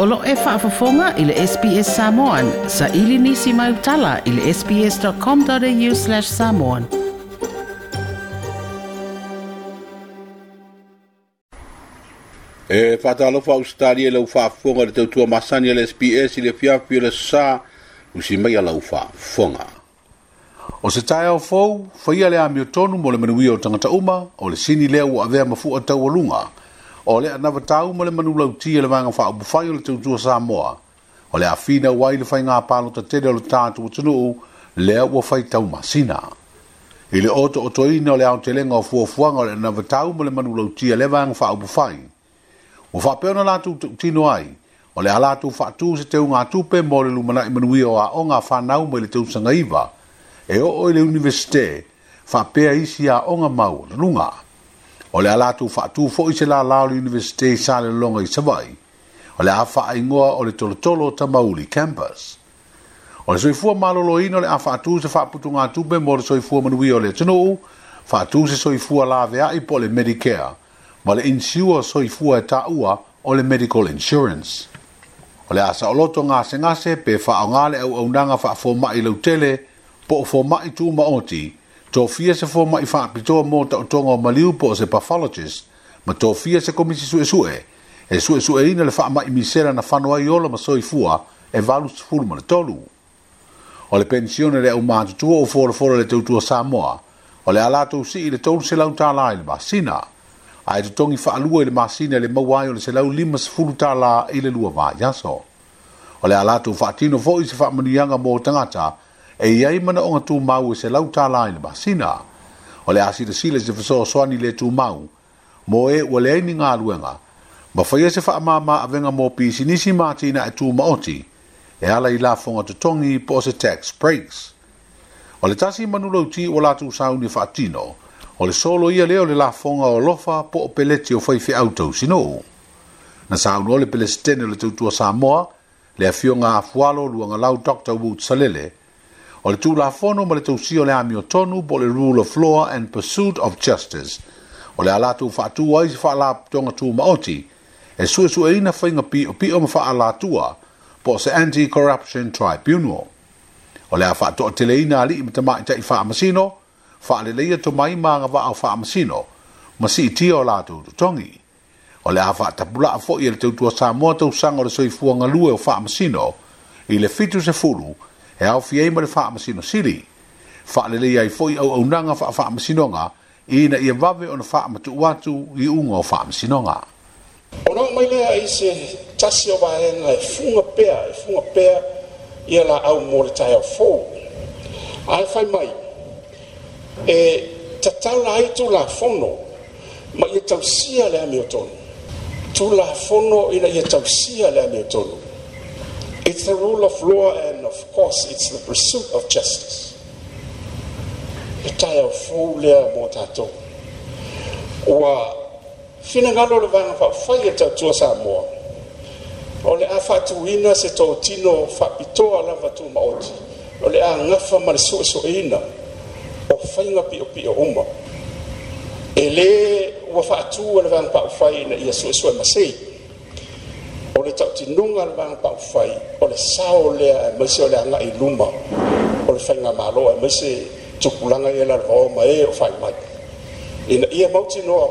O e whaafafonga i le SPS Samoan. Sa ili nisi mai utala i le sps.com.au slash samoan. E whataalofa Australia e lau whaafonga le tautua masani le SPS i le fiafi le sa usi mai a lau whaafonga. O se tae au fau, whaia le amiotonu mo le manuia o tangata uma o le sini leo avea mafu atau alunga. lunga o le ana va tau manu lau ti le vanga fa bu fai le tu sa mo o afina wai le fai nga pa lo te te le ta tu tu no le o fai tau ma sina i le oto o toina o le au te lenga o fua fua o le ana va tau manu lau ti le vanga fa bu fai o fa pe ona la tu ti no ai o ala tu fa tu se te unga tu pe mo le lumana manu o a o nga fa nau mo le tu sanga iva e o ile universite fa pe ai si a o nga mau le lunga o le alatu faatū foʻi se lala o le universite i salelologa i savai o le a faaigoa o le tolotolo o tamauli campus o le soifua malōlōina o le a faatū se faaputugatupe mo le soifua manuia o le atunuu faatū se soifua laveaʻi po o le medicare ma le insiua soifua e taʻua o le medical insurance o le a saʻoloto gasegase pe faaaogā le auaunaga faafomaʻi lautele po o fomaʻi tumaoti tofia se fo mai fa pito mo ta tonga maliu po se pathologies ma tofia se komisi su su e e su su e ina le fa mai misera na fanoa i ola ma so i fua e valu su fulma le tolu o le pensione le umanto tu o fo fo le tu tua samoa o le alato si le tolu se lau ta la le masina ai te tongi fa alu le masina le ma wai o le se lau lima su fulu ta la i le lua va yaso o le alato fa tino fo i se fa mo tangata e iai mana o tumau e se lau lautala i le masina o le e a silasila e se fesoasoani le tumau mo e ua leai ni galuega ma faia se faamāmā avega mo pisinisi matina e tumaoti e ala i lafoga totogi po o se tax breaks o le tasi manulauti ua latou sauni faatino o le solo ia lea o le lafoga o lofa po o peleti o faifeau tausinuu na saunoa le pelesetene o le tautua samoa le afioga afualo luagalau dr wood salele o le tulafono ma le tausia o le amio tonu po le rule of law and pursuit of justice o le a latou faatua ai se faalapotoga tumaoti e suʻesuʻeina faiga piʻopiʻo ma faalatua po o se anti corruption tribunal o le a faatoʻateleina alii ma tamaʻitaʻi faamasino faaleleia tomai magava'a o faamasino ma si'itia o latou totogi o le a faatapula'a fo'i e le tautua samoa tausaga o le soifuagalue o faamasino i le fitu sefulu e au fi ei mare faa masino siri. Faa lele iai foi au au nanga faa faa masino nga, i na ia vave ona faa matu watu i unga o faa masino nga. O nao mai lea i se tasio vaenga e funga pea, e funga pea i ala au mole tai au fo. Ai fai mai, e tatala aitu la fono, ma i tausia lea mi o tonu. Tu la fono i na i tausia lea mi o tonu. It's the rule of law, and of course, it's the pursuit of justice. Itaya fōlea motato. tātou. Ua finagalo le vanga whawhai e tātua sā moa. O le a whātuina se tō tino whapitoa lava tū maoti. Ole le a ngafa mare so so O whainga pio pio uma. E le ua whātua le vanga na ia so masei. taʻutinuga le vagapaʻufai o le sao lea e maise o le agaʻi luma o le faiga mālo e maise tupulaga ia lalavaoa ma e o faimai ina ia mautinoa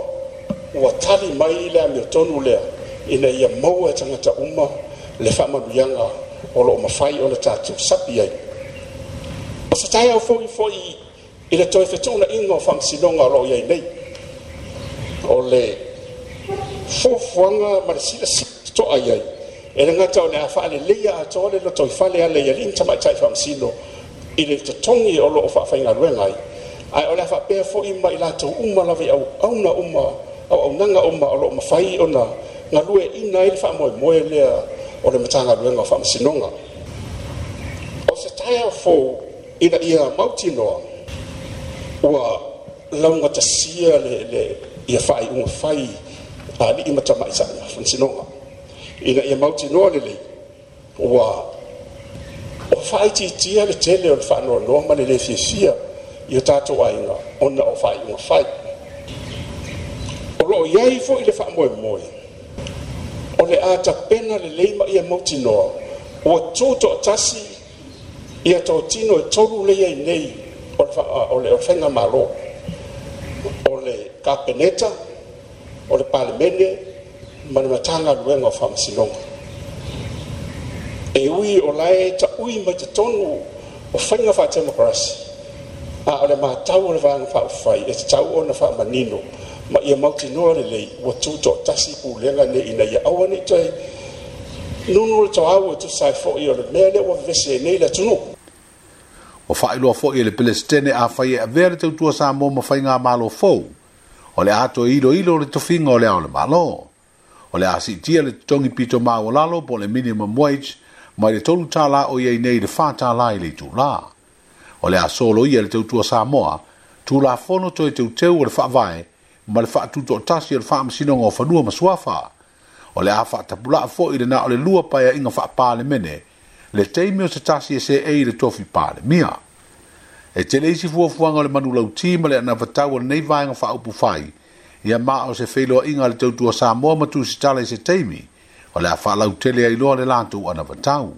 ua tali mai le amiotonu lea ina ia maua e tagata uma le faamanuiaga o loo mafai o le tatou sapi ai o se taeao foʻi foʻi i le toe phẳng o faamasinoga o vậy iai nei o phô fuafuaga ma le silasila toʻa i ai vậy? e le gata o le a fa'aleleia atoa le lotou fale ala ia lii tamaʻitaʻi faamasino i le totogi o loo faafaigaluega ai ae o le faapea foʻi ma i latou uma lava i auauna uma auaunaga uma o loo mafai ona galue ina ai le faamoemoe lea o le matagaluega o faamasinoga o se taea o fou ina ia mautinoa ua lauga tasia le le ia faaiʻuga fai alii ma tamaʻitaʻi faamasinoga ina ia mautinoa lelei ua o faaitiitia le tele o le faaanoaloa ma le lē fiafia ia tatou aiga ona o faaiʻuga fai o loo iai foʻi le faamoemoe o le a tapena lelei ma ia mautinoa ua tutoʻatasi ia totino e tolu leia i nei o le faiga malo o le kapeneta o le palemene manuatala aluega o faamasinoga e ui o lae taʻui mai tatonu o faiga faataimakorasi a o le matau o le vaga faaufai e tatau ona faamanino ma ia mautinoa lelei ua tutoʻatasi pulega nei ina ia aua nei toe nunu le toau e tusae foʻi o le mea lea ua vevese nei le atunuu o faailoa foʻi e le pelestene afai e avea le tautua sa mo mafaiga malo fou o le a toe iloilo o le tofiga o le ao le malo o le asi tia le tongi pito ma o lalo po le minimum wage mai le tolu tala o iei nei le fata la i le tu la. O le asolo ia le teutua Samoa, tu la fono toi teuteu o le fa'avae ma le fa'atu to tasi o le fa'am sinonga o fanua masuafa. O le afa tapula a fo'i le na o le lua paia inga fa'a le mene, le teimi o se tasi e se ei le tofi pa le mia. E tele isi fuafuanga o le manu lau ti ma le anavatau o le nei vainga fa'a upu fai, ia ma o se feiloaʻiga a le tautua samoa ma tusitala i se taimi o le a faalautele ai loa le latou ana vatau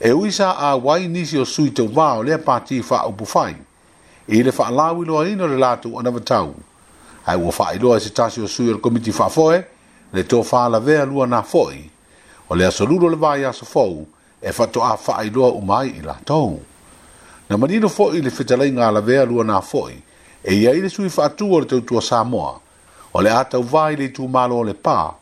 e ui sa auai nisi o sui tauvā o lea pati faaupu fai i le faalauiloaina o le latou ana vatau ae ua faailoa i se tasi o sui o le komiti faafoe le tofālavea luana foʻi o le asolulo le vaiaso fou e faatoʻā faailoa uma ai i latou na manino foʻi i le fetalaiga alavea luana foʻi e iai le sui faatū o le tautua samoa o le atau vai le tu malo o le pā,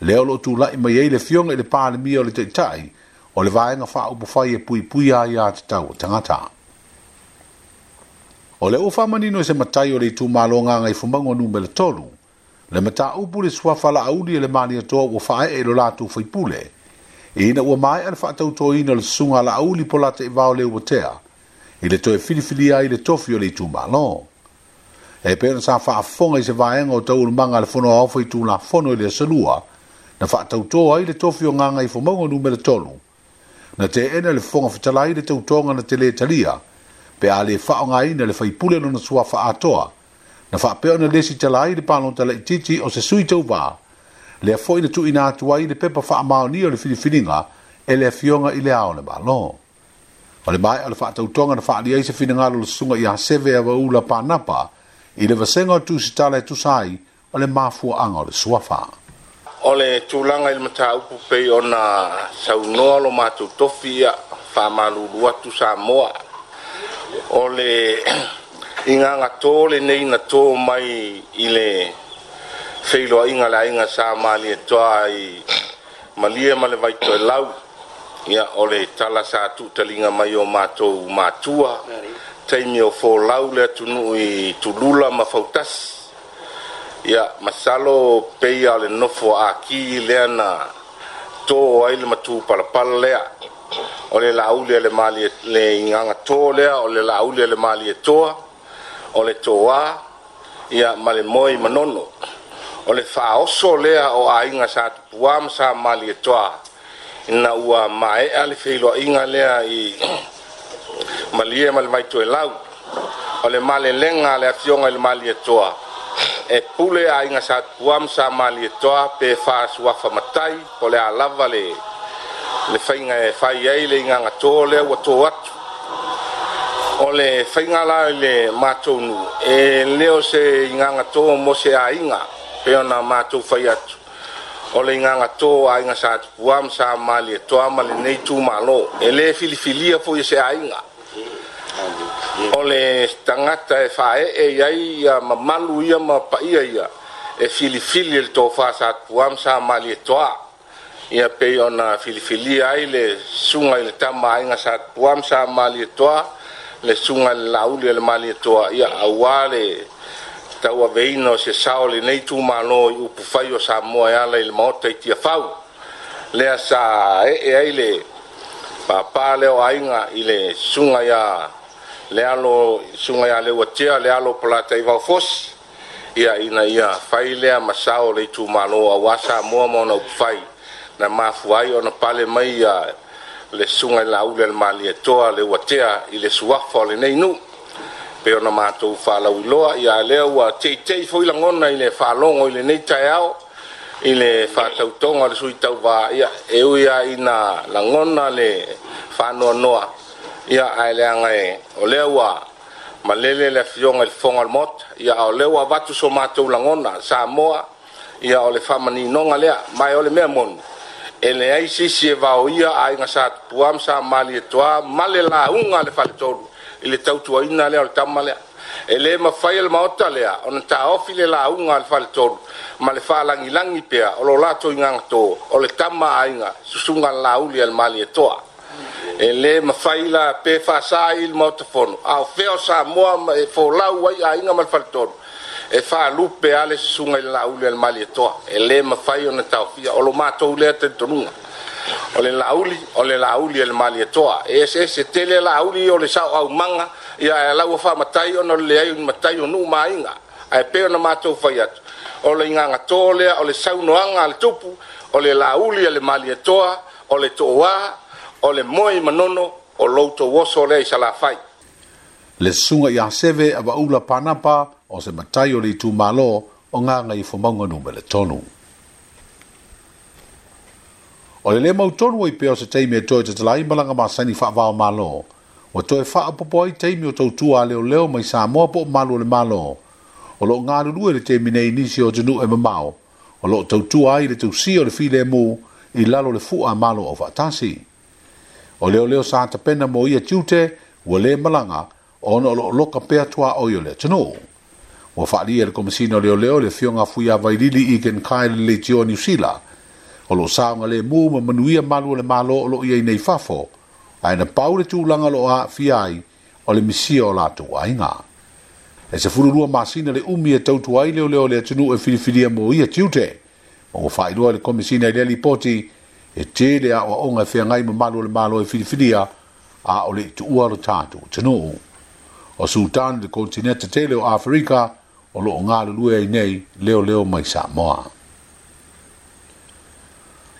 le olo tu lai mai ei le fionga i le pā le mia o le te tai, o le vai nga wha upo fai e pui pui a ia te tau o tangata. O le ufa manino e se matai o le tu malo ngā ngai fumango nume le tolu, le mata upu le swafala auri e le mani atoa ua fai e lo latu fai pule, e ina ua mai ala whaatau to ina le sunga la auli polata e i vau le uatea, i le toe filifilia i le tofio le tu malo. Le tu malo e pēna sa wha awhonga i se vāenga o tau urumanga le whono awhai tū ngā whono i le salua, na wha tau tō ai le tofi o nganga i whomaunga numera tonu. Na te ena le whonga whitala i le tau tōnga na te le talia, pe a le wha ngā i na le whai pule no na sua wha atoa, na wha pēo na lesi tala i le pālo tala i titi o se sui tau wā, le a whoina tu ina atua i le pepa wha mao ni o le filifininga, e le a fionga i le ao le balo. O le mai o le wha tau tōnga na wha alia i se finangalo le sunga i a seve a wa ula pānapa, i le vasega o tusitala e tusa ai o le mafuaaga o le suafa o le tulaga i le mataupu pei ona saunoa lo matou tofi ia faamalūlū atu sa moa o le igagatō lenei na tō mai i le feiloaʻiga le aiga sa malietoa ai malie ma le vaitoe lau ia o le tala sa tuutaliga mai o matou matua taimi o fōlau le atunu i tulula ma fautas. Ia, masalo pei a le nofo a ki lea na tō ai le matū palapala lea. O le lauli le mali e- le inganga tō lea, o le lauli le mali e tōa, o le tō a, ia ma le moi manono. O le whaoso lea o a inga sa tupuam sa mali e tōa. Ina ua mae a le feilo inga lea i malie mal mai to elau ole male lenga le afionga le malie toa e pule a inga sa tuam sa malie toa pe fa sua fa matai ole a lava le le fainga e fai ai le inga nga to le wa to wat ole fainga la le mato nu e leo se inga nga to mo se a inga pe ona mato fai atu ole inga nga to a inga sa tuam sa malie toa male nei tu malo ele filifilia fo ye se a inga o le tagata e faeʻe iai ia mamalu ia ma paia ia e filifili le tofā satupuam sa mali malietoā ia pei ona filifilia ai le suga i le tamaaiga satupuam sa mali malietoā le suga le lauli e e a le malietoā ia auā le tauaveina o nei lenei tumālo i upu fai o samoa e ala i le maota i fau lea sa e, e ai le papā leo aiga i le suga ia le alo sunga ya le wachia le alo plata iva fos ia ina ia fai le a masao le tu malo a wasa mo mo na fai na mafuai ona pale mai ia le sunga la ule le mali e toa le wachia i le suafo le nei nu pe ona mato fa la uloa ia le wa tei tei foi la ngona i le fa longo i le nei taiao i le fa tau tonga le sui tau va ia e ia ina la ngona le fa noa noa ia aeleaga e o lea ua ma lele le afioga i le foga o le mot ia o lea ua vatu so matou lagona sa moa ia o le faamaninoga lea mae o le mea moni e leai sisi e vaoia aiga sa tupuam sa malietoā ma le lauga a le faletolu i le tautuaina lea o le tama lea e lē mafai e le maota lea ona taofi le lauga a le faletolu ma le faalagilagi pea o lo latou igagatō o le tama aiga susuga lauli a le malietoa e le mafaila pe fasa il motofono au feo sa mo e fo la wai a inga mal faltor e fa lupe ale sunga el ule al mali to e, e le mafaio na tau fia o lo mato ule te tonunga o le la uli o le la uli al mali e, e se se tele la uli o le sa au manga ia e la ufa matai o no le ai matai o nu mainga ai pe na mato fai at o le inga nga tole o le sa noanga al tupu o le la uli al mali o le toa o le moe manono o louto woso le i salafai. Le sunga i aseve a waula panapa o se matai o le tu malo o ngā ngai fumaunga numele tonu. O le le mautonu i peo se teimi e toi te tala imalanga ma sani whaavao malo, o toi whaapopoi teimi o tautua leo leo mai sa moa po malo le malo, o lo ngā rurua le teimi nei nisi o janu e mamao, o lo tautua ai le tausi o le file mu, i lalo le fua malo o vatasi o leo leo sa ta pena mo ia tiute ua le malanga ona lo lo ka pe atua o yo le tino ua fa ali er komisi no leo leo le fionga fu ia vai lili i ken kai le tio ni sila o lo sa nga le mu ma manu ia malu le malo o lo ia nei fafo ai na paule tu langa lo a fi ai o le misi o la tu ai nga e se furu rua masina le umi e tautu ai leo leo le tino e filifilia mo ia tiute ua fa ilua le komisi na le lipoti le e tele a o nga fe ngai malo le malo e filifilia a o le tu ua lo tatu te nuu. O sultan de kontinete tele o Afrika o lo o ngā le nei leo leo mai sa moa.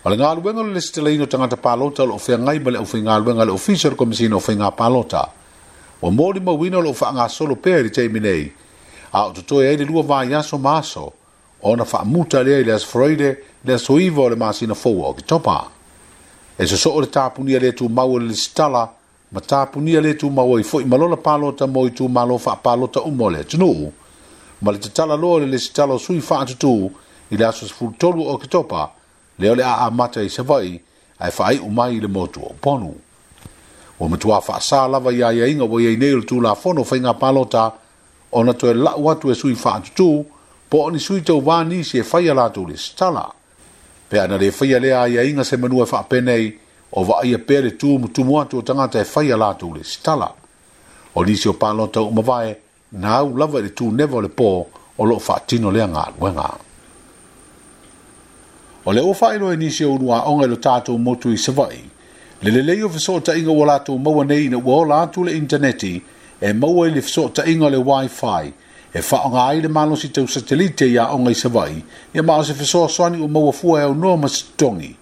O le ngā luenga le lesi te leino tangata palota lo o fe ngai male o fe ngā luenga le official commission o fe ngā palota. O mōri mawina lo fa ngā solo pēri teimi nei a o tutoe ai le lua vāi so maso maso ona faamuta lea i le asofaraile le asoiva o le masina foua o kitopa e soso'o le tapunia lē tumau o le lesitala ma tapunia lē tumau ai foʻi ma lona palota mo i tumālo faapalota uma o le atunuu ma le tatala loa o le lesitala o sui faatutū i le aso sefulutolu o kitopa lea o le aamata i savaʻi ae faaiʻu mai i le motua uponu ua matuā faasā lava iā iaiga ua iai nei o le tulafono faigā palota ona toe laʻu atu e sui faatutū po ni sui tau wani se fai ala le stala. Pea na le fai ala ia inga se manua fa penei o va ia e pere tu mu tu mua tu tangata e fai ala le stala. O ni se o palo tau mawae na au lava le tu nevo le po o lo fa tino le anga wenga. O le ufa ilo e ni se unua onga ilo tatu motu i savai. Le le leo fiso ta inga wala tu mawa nei na wala tu le interneti e mawa le fiso ta inga le wifi. fi e whaonga ai le malo si u satelite ia o ngai sa vai, ia maa se fesoa soani o maua fua e o noa ma tongi.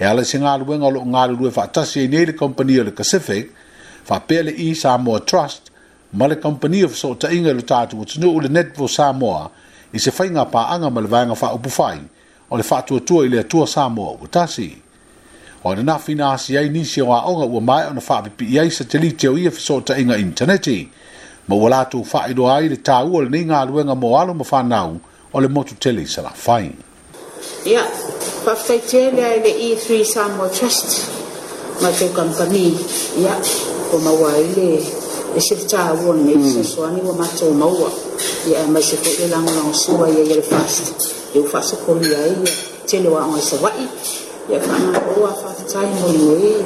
E ala se ngā luenga lo ngā lue whaatasi e nei le company le Pacific, wha pele i sa mo Trust, ma le company o fesoa ta inga lo tātu o tunu o le netvo Samoa, i se fainga pa anga ma le vanga upu fai, o le whaatua tua i le atua Samoa o tasi. O le nafina asi ai nisi o a onga ua mai o na whaapipi iai satelite o ia fesoa ta inga interneti, ma ua latou faailoa ai le tāua o lenei galuega mo alo ma fanau o le motu tele i salafai ia faafetaitia ai lea le e3 samoa trust ma tou kampani ia ya, o maua ai le e seletāua lenei hmm. sesoani ua matou maua ia ya, e maise foʻi le lagolago sua ia ya, ia le fast e ua faasokolia ai ia tele oaʻoga savaʻi ia faamaoa faafetai moligoi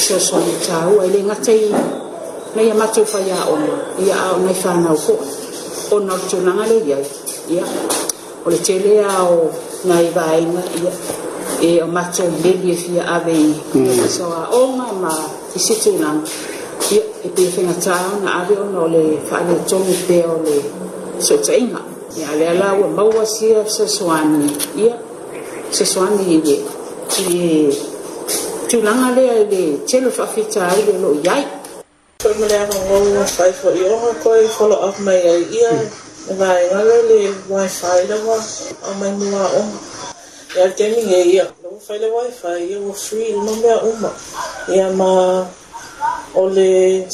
sesoani tāua ai le gata i na ia matou fai aoga ia aonai fanau foʻi ona o le tonaga lei ai ia o le tele ao nai vaega ia e o matou lili e fia avei so mm. aoga ma isi tunaga ia e pei fegatā ona ave ona o le faaletonu pea o le soʻitaʻiga ia lea la ua maua sia sasoani ia sasoani ie e tunaga lea i le tele faafita ai le loo iai koe mele ana ngau a whai fo i oha koe i follow up mai ai ia e nga e nga le le wifi le wa a mai mua o e a kemi e ia le wifi le wifi ia wa free ima mea uma ia ma o le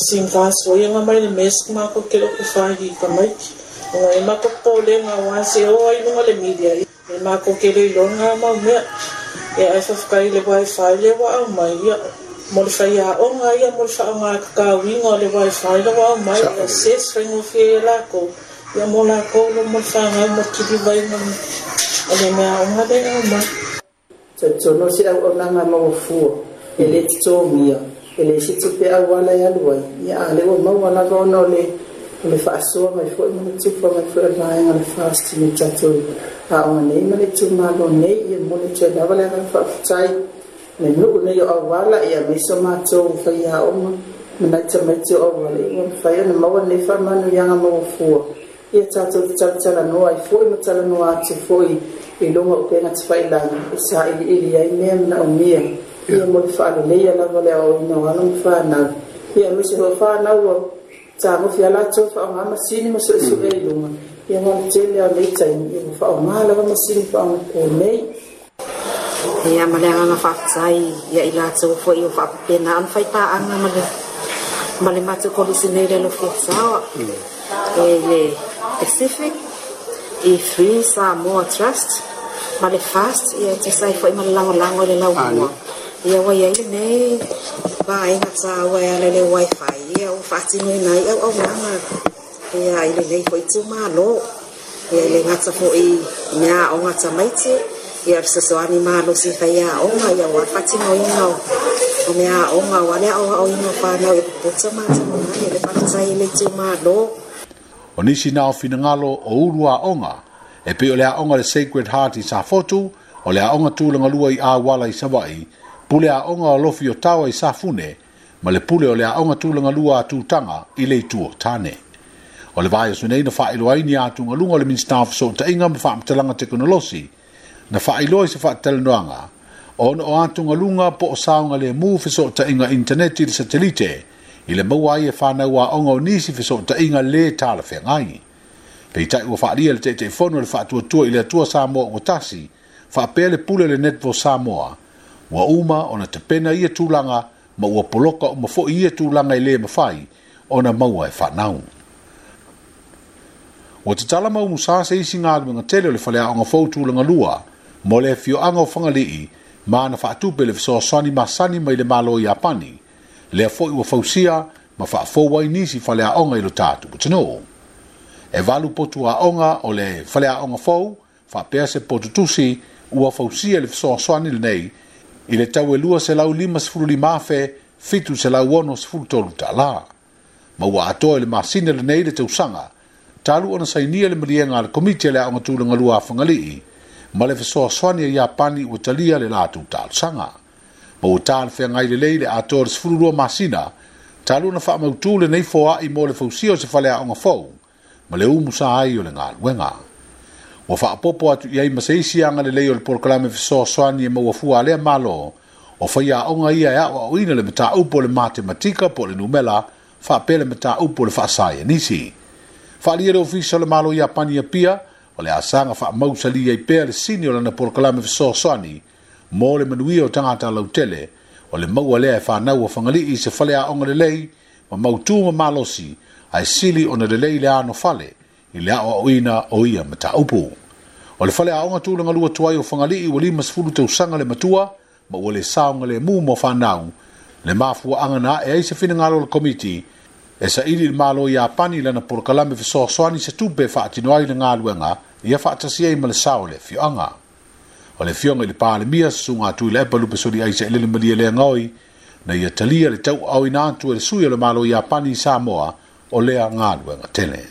sim fast wa ia nga mai le mesk ma ko ke loko whai i ka mai ki o nga ima ko po le nga wansi o ai nunga le media ia e ma ko ke le ilonga ma mea e a e fafkai le wifi le wa au mai ia Ya, ya, ya, mo le faia aʻoga ia mo le faaogakakauiga o le wifi lau ao mai ia ses faigofia ia lakou ia mo lakou lo mo le faagau ma kilivai ma o le meaʻoga le ao mai tonotono se auaunaga magofua e lē totomia e lē se topea auala e alu ai ia a le ua mauala lona o le o le faasoa mai foʻi e e e ma le tupa mai foʻi lagaega le fastimi tatou aʻoga nei ma le tumalo nei ia mo le toe lava le agafaafutai Me nuu nei o awala lah, ia me so mātou whai a oma. Me nai te mete o awale ia me whai ana maua nei wha manu i anga maua fua. Ia tātou te tala tala noa i fōi ma tala noa te fōi i longa o penga te whai lai. E sā ili ili ai mea mna o mea. Ia mo i whaare nei ala wale o ina o anong whānau. Ia me se hoa ya. whānau o tā mwhi ala tō wha o ngā masini ma so isu e i longa. Ia ngā te lea leitai ni ia mo wha o ngā lawa masini wha o ngā kō nei. Ia Mm. e a malanga na fatai ya ila tso fo i fa pena an faita an na male male mate ko lu sine le lo fiksa e le pacific e three sa mo trust male fast ya tso sai fo i malanga lango le lau mo ya wa ya ile ne ba e na tsa wa ya le wifi ya o fati no na ya o na na i ile le fo i tso ma lo ya ile ngatsa fo i nya o ngatsa maitse ia fesasoani malosi faia aʻoga ia ua fatigoina o mea aʻoga ua lea aʻoaʻoina fanau e popota matamanai e le fakasai e le itu malo o nisi na ofinagalo o ulu aʻoga e pei o le aʻoga le sacred heart i sa fotu o le aʻoga tulagalua i auala i savaʻi pule aʻoga o lofi o tawa i sa fune ma le pule o le aʻoga tulagalua a tutaga i le itu o tane o le vaeasunei na faailoaini iā tugaluga o le minista fesootaʻiga ma faamatalaga tekonolosi na whaailoi se whaatelenoanga, o na o atunga lunga po o saunga le mu fiso ta inga interneti le satelite, ile le maua i e whanau a onga o nisi fiso ta inga le tala whea ngai. Pei tai ua whaaria le te te fono le whaatua tua ile le atua Samoa o tasi, whaapea le pule le netvo Samoa, wa uma ona na te pena i e tūlanga, ma ua poloka o mafo i e tūlanga i le mawhai, ona na maua e whanau. Ua te tala mau musa se singa ngā lumenga tele le whalea onga fautu langa lua, mo le fio ango whangali'i ma na whaatupe le fiso sani ma sani mai le malo i apani, le a fo'i wa fausia ma wha fo'u wai nisi whalea onga i lo tātu putinu. E walu potu a onga o le whalea onga fo'u, wha pea se potu tusi ua fausia le fiso sani le nei, i le tau e lua se lau lima se furu mafe, fitu se lau ono se furu tolu ta la. Ma ua atoa le masine le nei le tausanga, talu ona sainia le mrienga le komitia le a onga tūlinga lua a whangali'i, ma le fesoasoani e iapani ua talia le latou talosaga ma ua talofeagai lelei le a tole sefuluua masina talua na faamautū lenei foaʻi mo le fausia o se faleaʻoga fou ma le umu sa ai o le galuega ua faapopo atu i ai ma se isiaga lelei o le porokalame fesoasoani e mauafua a lea malo o faiaʻoga ia e aʻoaʻoina le mataupu o le matematika po o le numela faapele mataupu o le faasaia nisi faaaliele ofisa o le malo iapani ia pia o le asaga faamausalia i pea le sini o lana polokalame fesoasoani mo le manuia o tagata lautele o le maua lea e fanau i se faleaʻoga lelei ma mautū ma malosi ae sili ona lelei le anofale i le aʻoaʻoina o ia ma taupu o le faleaʻoga tulagalua tu ai o fagali'i ua lima tausaga le matua ma ua le saoga lemū mo fanau le mafuaaga na aʻe ai se finagalo le komiti e saʻili i le malo iā pani lana polokalame fesoasoani se tupe faatino ai le galuega ia faatasia i ma le sao le fioaga o le fioga i le palemia susuga atu i le epa lupesoli ai se elele malia leagaoi na ia talia le tauaoina atu e le sui o le malo iapani i samoa o lea galuega tele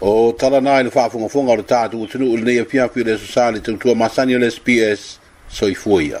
o talana i le fu o le tatou atunuu i lenei afiafi o le asosa le tautua masani le sps soifua ia